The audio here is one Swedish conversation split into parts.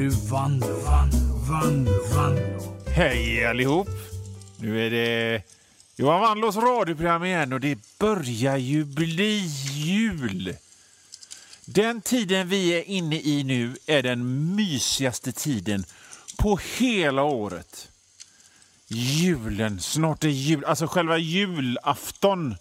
nu Vanlo, Vanlo, Vanlo, Hej allihop! Nu är det Johan Vanlos radioprogram igen och det börjar ju bli jul. Den tiden vi är inne i nu är den mysigaste tiden på hela året. Julen, snart är jul, alltså själva julafton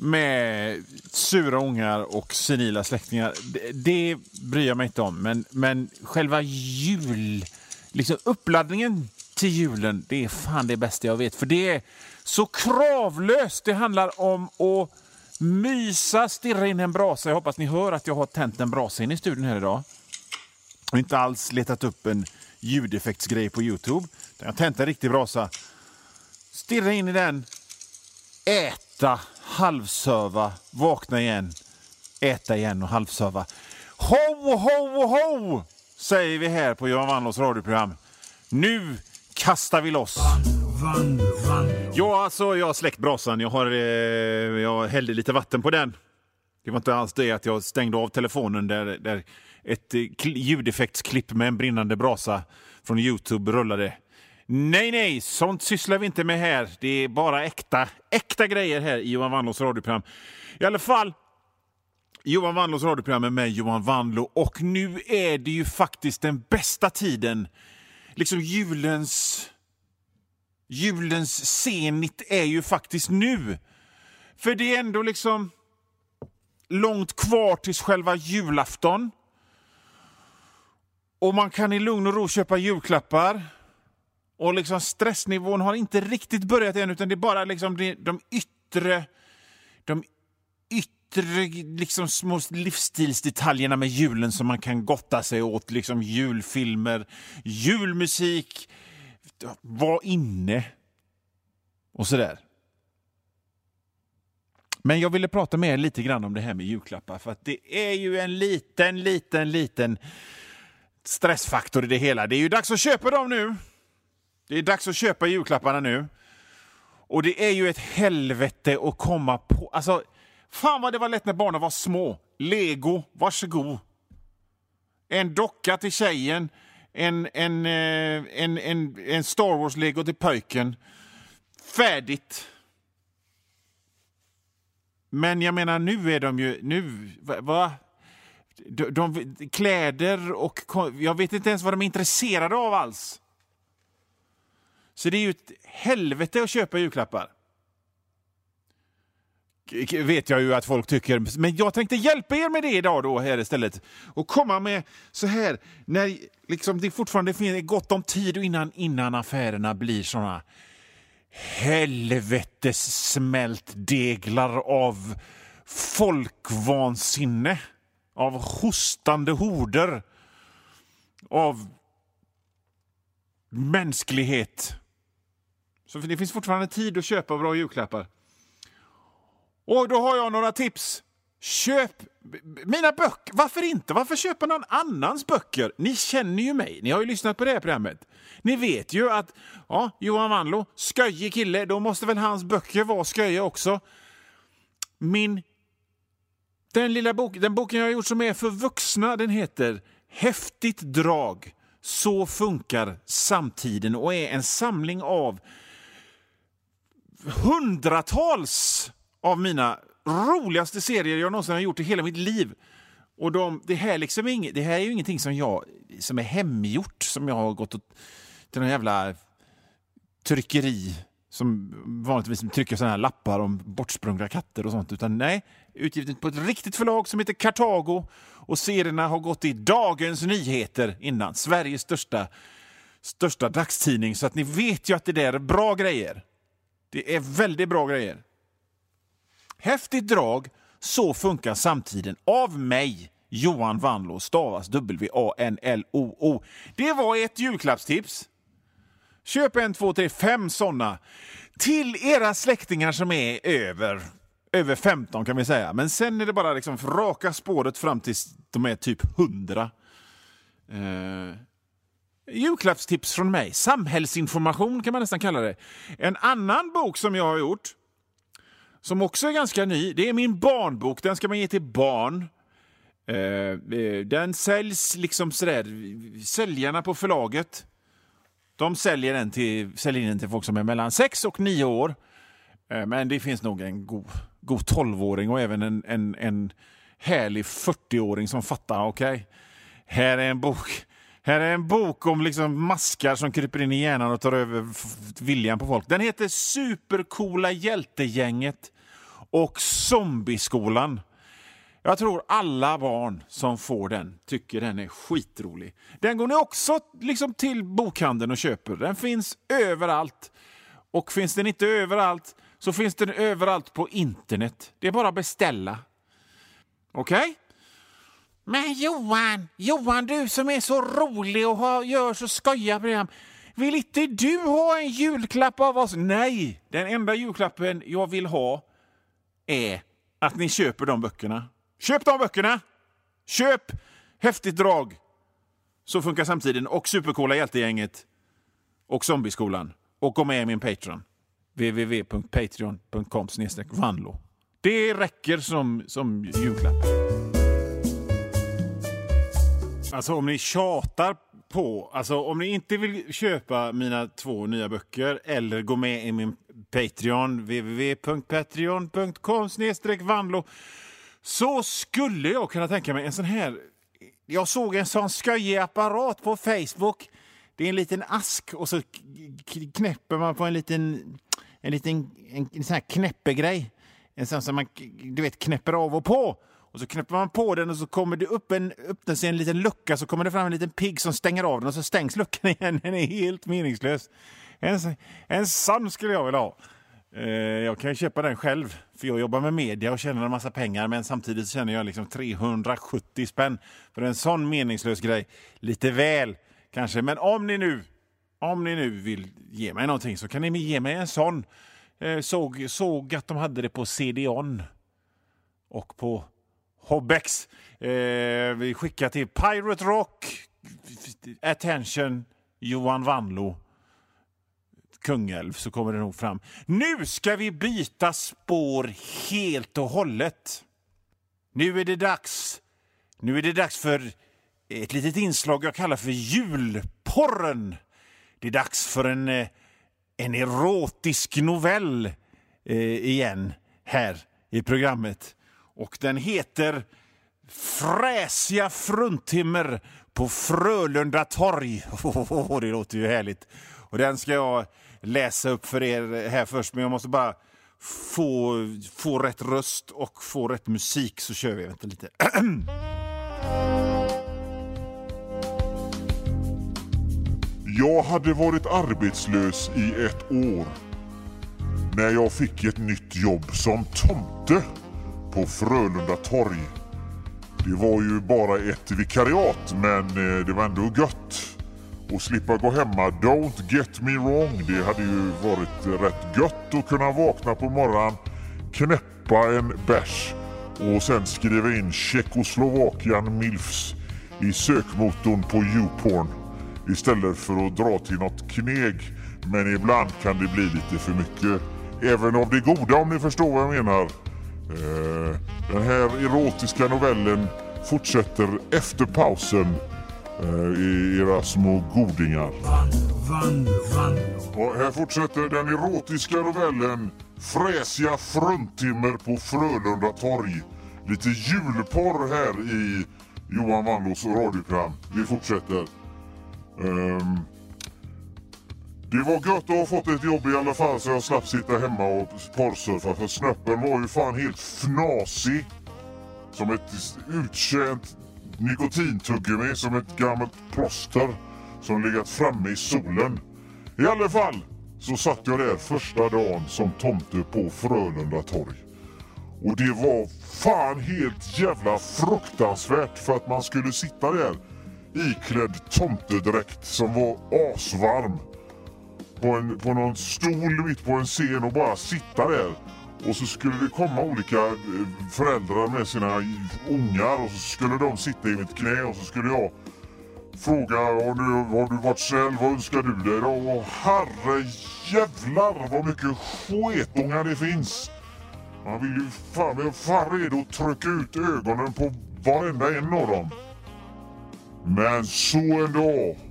med sura ungar och senila släktingar, det, det bryr jag mig inte om. Men, men själva jul, liksom uppladdningen till julen, det är fan det bästa jag vet. För det är så kravlöst. Det handlar om att mysa, stirra in en brasa. Jag hoppas ni hör att jag har tänt en brasa in i studion här idag. Och inte alls letat upp en ljudeffektsgrej på Youtube. Jag har tänt en riktig brasa. Stirra in i den, äta, halvsöva, vakna igen, äta igen och halvsöva. Ho, ho, ho, säger vi här på Johan Wannlås radioprogram. Nu kastar vi loss. Van, van, Ja, alltså, jag har släckt brasan. Jag, har, eh, jag hällde lite vatten på den. Det var inte alls det att jag stängde av telefonen där, där ett eh, kl- ljudeffektsklipp med en brinnande brasa från Youtube rullade. Nej, nej, sånt sysslar vi inte med här. Det är bara äkta, äkta grejer här i Johan Wannlås radioprogram. I alla fall, Johan Wannlås radioprogram är med Johan Wannlå och nu är det ju faktiskt den bästa tiden. Liksom julens julens senit är ju faktiskt nu. För det är ändå liksom långt kvar tills själva julafton. Och man kan i lugn och ro köpa julklappar. Och liksom stressnivån har inte riktigt börjat än, utan det är bara liksom det, de yttre... De yttre liksom små livsstilsdetaljerna med julen som man kan gotta sig åt. Liksom julfilmer, julmusik, var inne och sådär. Men jag ville prata med er lite grann om det här med julklappar för att det är ju en liten, liten, liten stressfaktor i det hela. Det är ju dags att köpa dem nu. Det är dags att köpa julklapparna nu. Och det är ju ett helvete att komma på. Alltså, fan vad det var lätt när barnen var små. Lego, varsågod. En docka till tjejen, en, en, eh, en, en, en Star Wars-lego till pojken. Färdigt. Men jag menar, nu är de ju... Nu, va? va? De, de, kläder och... Jag vet inte ens vad de är intresserade av alls. Så det är ju ett helvete att köpa julklappar. K- vet jag ju att folk tycker. Men jag tänkte hjälpa er med det idag då här istället. Och komma med så här, när liksom det fortfarande finns gott om tid innan, innan affärerna blir såna helvetes smältdeglar av folkvansinne. Av hostande horder. Av mänsklighet. Så det finns fortfarande tid att köpa bra julklappar. Och då har jag några tips. Köp mina böcker. Varför inte? Varför köpa någon annans böcker? Ni känner ju mig. Ni har ju lyssnat på det här programmet. Ni vet ju att ja, Johan Wanlo, sköjig kille, då måste väl hans böcker vara sköja också. Min... Den lilla bok, den boken jag har gjort som är för vuxna, den heter Häftigt drag. Så funkar samtiden och är en samling av hundratals av mina roligaste serier jag någonsin har gjort i hela mitt liv. Och de, det, här liksom är det här är ju ingenting som, jag, som är hemgjort, som jag har gått och, till någon jävla tryckeri som vanligtvis trycker såna här lappar om bortsprungna katter och sånt. Utan nej, utgivet på ett riktigt förlag som heter Kartago. Och serierna har gått i Dagens Nyheter innan, Sveriges största, största dagstidning. Så att ni vet ju att det där är bra grejer. Det är väldigt bra grejer. Häftigt drag, så funkar samtiden. Av mig, Johan Wanlo, stavas W-A-N-L-O-O. Det var ett julklappstips. Köp en, två, tre, fem såna till era släktingar som är över, över 15 kan vi säga. Men sen är det bara liksom raka spåret fram tills de är typ 100. Eh, julklappstips från mig. Samhällsinformation kan man nästan kalla det. En annan bok som jag har gjort, som också är ganska ny, det är min barnbok. Den ska man ge till barn. Eh, eh, den säljs liksom sådär. Säljarna på förlaget de säljer, den till, säljer den till folk som är mellan 6 och 9 år. Eh, men det finns nog en god, god 12-åring och även en, en, en härlig 40-åring som fattar. Okej, okay, här är en bok. Här är en bok om liksom maskar som kryper in i hjärnan och tar över viljan på folk. Den heter Supercoola hjältegänget och Zombieskolan. Jag tror alla barn som får den tycker den är skitrolig. Den går ni också liksom till bokhandeln och köper. Den finns överallt. Och finns den inte överallt så finns den överallt på internet. Det är bara att beställa. Okej? Okay? Men Johan, Johan du som är så rolig och har, gör så skojiga program. Vill inte du ha en julklapp av oss? Nej, den enda julklappen jag vill ha är att ni köper de böckerna. Köp de böckerna! Köp Häftigt drag! Så funkar samtiden och Supercoola Hjältegänget och Zombieskolan. Och gå med i min Patreon. www.patreon.com vanlo. Det räcker som, som julklapp. Alltså om ni tjatar på, alltså om ni inte vill köpa mina två nya böcker eller gå med i min Patreon, www.patreon.com vanlo så skulle jag kunna tänka mig en sån här... Jag såg en sån skojig apparat på Facebook. Det är en liten ask och så knäpper man på en liten, en liten en, en sån här knäppegrej. En sån som man du vet, knäpper av och på. Och så knäpper man på den och så kommer det upp en, öppnar sig en liten lucka så kommer det fram en liten pigg som stänger av den och så stängs luckan igen. Den är helt meningslös. En, en sån skulle jag vilja ha. Eh, jag kan köpa den själv, för jag jobbar med media och tjänar en massa pengar men samtidigt känner jag liksom 370 spänn för en sån meningslös grej. Lite väl kanske, men om ni nu om ni nu vill ge mig någonting så kan ni ge mig en sån. Eh, såg, såg att de hade det på CD-ON och på Hobbex. Eh, vi skickar till Pirate Rock, Attention, Johan Vanlo Kungälv så kommer det nog fram. Nu ska vi byta spår helt och hållet. Nu är det dags. Nu är det dags för ett litet inslag jag kallar för julporren. Det är dags för en, eh, en erotisk novell eh, igen här i programmet. Och den heter Fräsiga fruntimmer på Frölunda torg. Oh, det låter ju härligt. Och den ska jag läsa upp för er här först, men jag måste bara få, få rätt röst och få rätt musik så kör vi. Vänta lite. Jag hade varit arbetslös i ett år när jag fick ett nytt jobb som tomte på Frölunda torg. Det var ju bara ett vikariat men eh, det var ändå gött och slippa gå hemma. Don't get me wrong, det hade ju varit rätt gött att kunna vakna på morgonen, knäppa en bärs och sen skriva in Tjeckoslovakien milfs i sökmotorn på Youporn istället för att dra till något kneg. Men ibland kan det bli lite för mycket. Även av det goda om ni förstår vad jag menar. Eh, den här erotiska novellen fortsätter efter pausen Eh, i era små godingar. Och här fortsätter den erotiska novellen Fräsiga fruntimmer på Frölunda torg. Lite julporr här i Johan Wandlos radioprogram. Vi fortsätter. Um, det var gött att ha fått ett jobb i alla fall så jag slapp sitta hemma och porrsurfa för snöppen var ju fan helt fnasig. Som ett uttjänt nikotintuggummi som ett gammalt plåster som legat framme i solen. I alla fall så satt jag där första dagen som tomte på Frölunda torg. Och det var fan helt jävla fruktansvärt för att man skulle sitta där iklädd tomtedräkt som var asvarm på, en, på någon stol mitt på en scen och bara sitta där och så skulle det komma olika eh, föräldrar med sina ungar och så skulle de sitta i mitt knä och så skulle jag fråga har du, har du varit snäll, vad önskar du dig då? Och herre jävlar vad mycket sketungar det finns. Man vill ju fan, jag är fan redo att trycka ut ögonen på varenda en av dem. Men så en dag.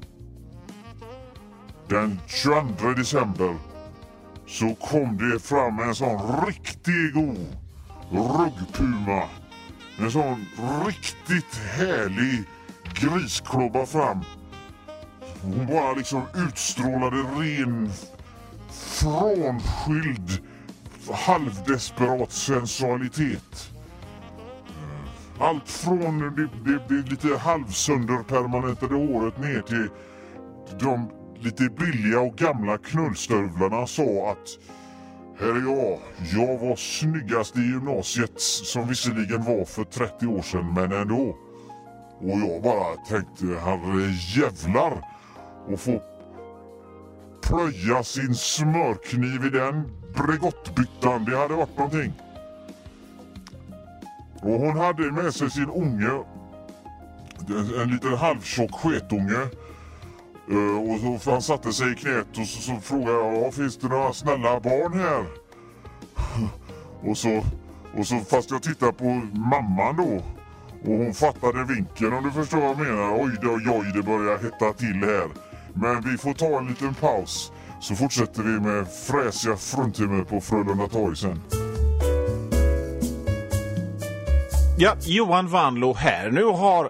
Den 22 december så kom det fram en sån riktig god ruggpuma. En sån riktigt härlig grisklubba fram. Hon bara liksom utstrålade ren frånskild halvdesperat sensualitet. Allt från det, det, det lite halvsönderpermanentade håret ner till de lite billiga och gamla knullstövlarna sa att här är jag. Jag var snyggast i gymnasiet som visserligen var för 30 år sedan men ändå. Och jag bara tänkte herre jävlar och få plöja sin smörkniv i den Bregottbyttan. Det hade varit någonting. Och hon hade med sig sin unge. En, en liten halvtjock sketunge. Eh, och så han satte sig i knät och så, så frågade jag, finns det några snälla barn här? och så, och så fast jag tittade på mamman då. Och hon fattade vinkeln om du förstår vad jag menar. Oj, oj, oj, det börjar hetta till här. Men vi får ta en liten paus. Så fortsätter vi med fräsiga fruntimmer på Frölunda torg sen. Ja, Johan Vanlo här. Nu har